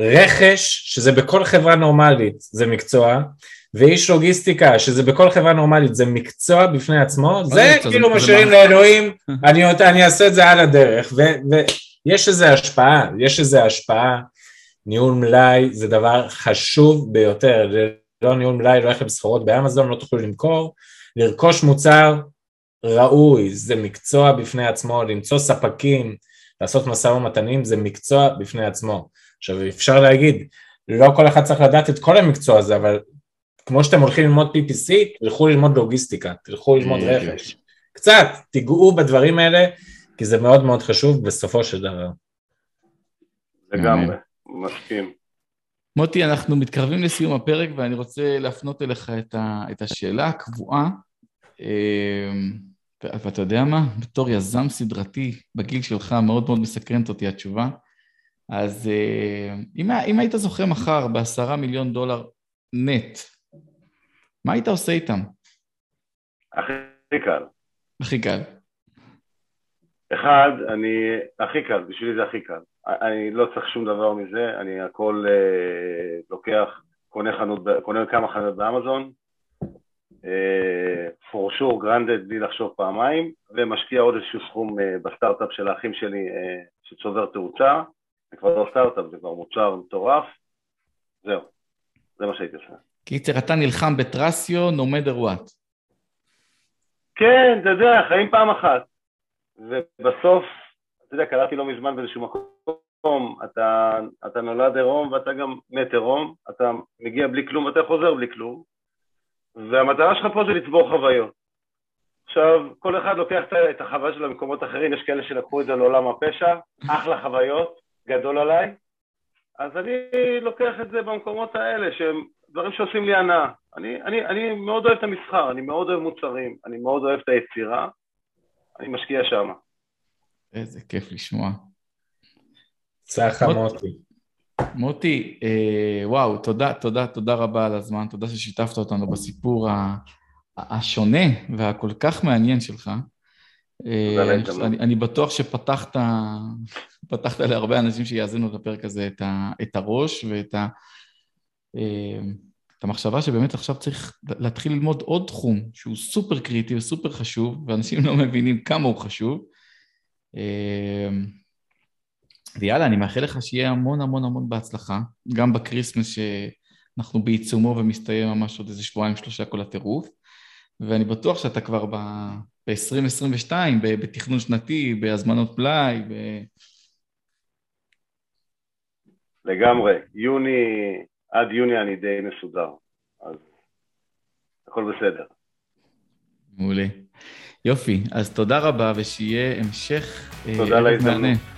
רכש, שזה בכל חברה נורמלית זה מקצוע, ואיש לוגיסטיקה, שזה בכל חברה נורמלית זה מקצוע בפני עצמו, זה כאילו משאירים לאלוהים, *laughs* אני אעשה את זה על הדרך, ויש איזה השפעה, יש איזה השפעה, ניהול מלאי זה דבר חשוב ביותר, לא ניהול מלאי, לא הולך לסחורות באמזון, לא תוכלו למכור, לרכוש מוצר ראוי, זה מקצוע בפני עצמו, למצוא ספקים, לעשות משא ומתנים, זה מקצוע בפני עצמו. עכשיו אפשר להגיד, לא כל אחד צריך לדעת את כל המקצוע הזה, אבל כמו שאתם הולכים ללמוד PPC, תלכו ללמוד לוגיסטיקה, תלכו ללמוד רכש. קצת, תיגעו בדברים האלה, כי זה מאוד מאוד חשוב בסופו של דבר. לגמרי, מסכים. מוטי, אנחנו מתקרבים לסיום הפרק ואני רוצה להפנות אליך את, ה, את השאלה הקבועה. ואתה יודע מה? בתור יזם סדרתי בגיל שלך מאוד מאוד מסקרנת אותי התשובה. אז אה, אם, אם היית זוכה מחר בעשרה מיליון דולר נט, מה היית עושה איתם? הכי קל. הכי קל. אחד, אני, הכי קל, בשבילי זה הכי קל. אני לא צריך שום דבר מזה, אני הכל אה, לוקח, קונה, חנות, קונה כמה חנויות באמזון, for sure granted בלי לחשוב פעמיים, ומשקיע עוד איזשהו סכום אה, בסטארט-אפ של האחים שלי אה, שצובר תאוצה, זה כבר לא סטארט-אפ, זה כבר מוצר מטורף, זהו, זה מה שהייתי עושה. קיצר, אתה נלחם בטרסיו, no matter what. כן, אתה יודע, חיים פעם אחת. ובסוף, אתה יודע, קראתי לא מזמן באיזשהו מקום, אתה, אתה נולד עירום ואתה גם מת עירום, אתה מגיע בלי כלום ואתה חוזר בלי כלום, והמטרה שלך פה זה לצבור חוויות. עכשיו, כל אחד לוקח את החוויה שלו למקומות אחרים, יש כאלה שלקחו את זה לעולם הפשע, אחלה חוויות, גדול עליי, אז אני לוקח את זה במקומות האלה, שהם דברים שעושים לי הנאה. אני, אני, אני מאוד אוהב את המסחר, אני מאוד אוהב מוצרים, אני מאוד אוהב את היצירה, אני משקיע שם. איזה כיף לשמוע. צחה מוטי. מוטי, אה, וואו, תודה, תודה, תודה רבה על הזמן, תודה ששיתפת אותנו בסיפור השונה והכל כך מעניין שלך. אה, אני, אני בטוח שפתחת פתחת להרבה אנשים שיאזינו את הפרק הזה את, ה, את הראש ואת ה, אה, את המחשבה שבאמת עכשיו צריך להתחיל ללמוד עוד תחום שהוא סופר קריטי וסופר חשוב, ואנשים לא מבינים כמה הוא חשוב. אה, ויאללה, אני מאחל לך שיהיה המון המון המון בהצלחה, גם בקריסמס שאנחנו בעיצומו ומסתיים ממש עוד איזה שבועיים שלושה כל הטירוף, ואני בטוח שאתה כבר ב-2022, בתכנון שנתי, בהזמנות פלאי, ב... לגמרי. יוני, עד יוני אני די מסודר, אז הכל בסדר. מעולה. יופי, אז תודה רבה ושיהיה המשך אה, תודה להזדמנות.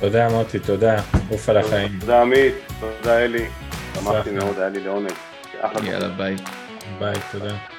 תודה מוטי, תודה, עוף על החיים. תודה עמית, תודה אלי, שמחתי מאוד, היה לי לעונג. יאללה ביי. ביי, תודה.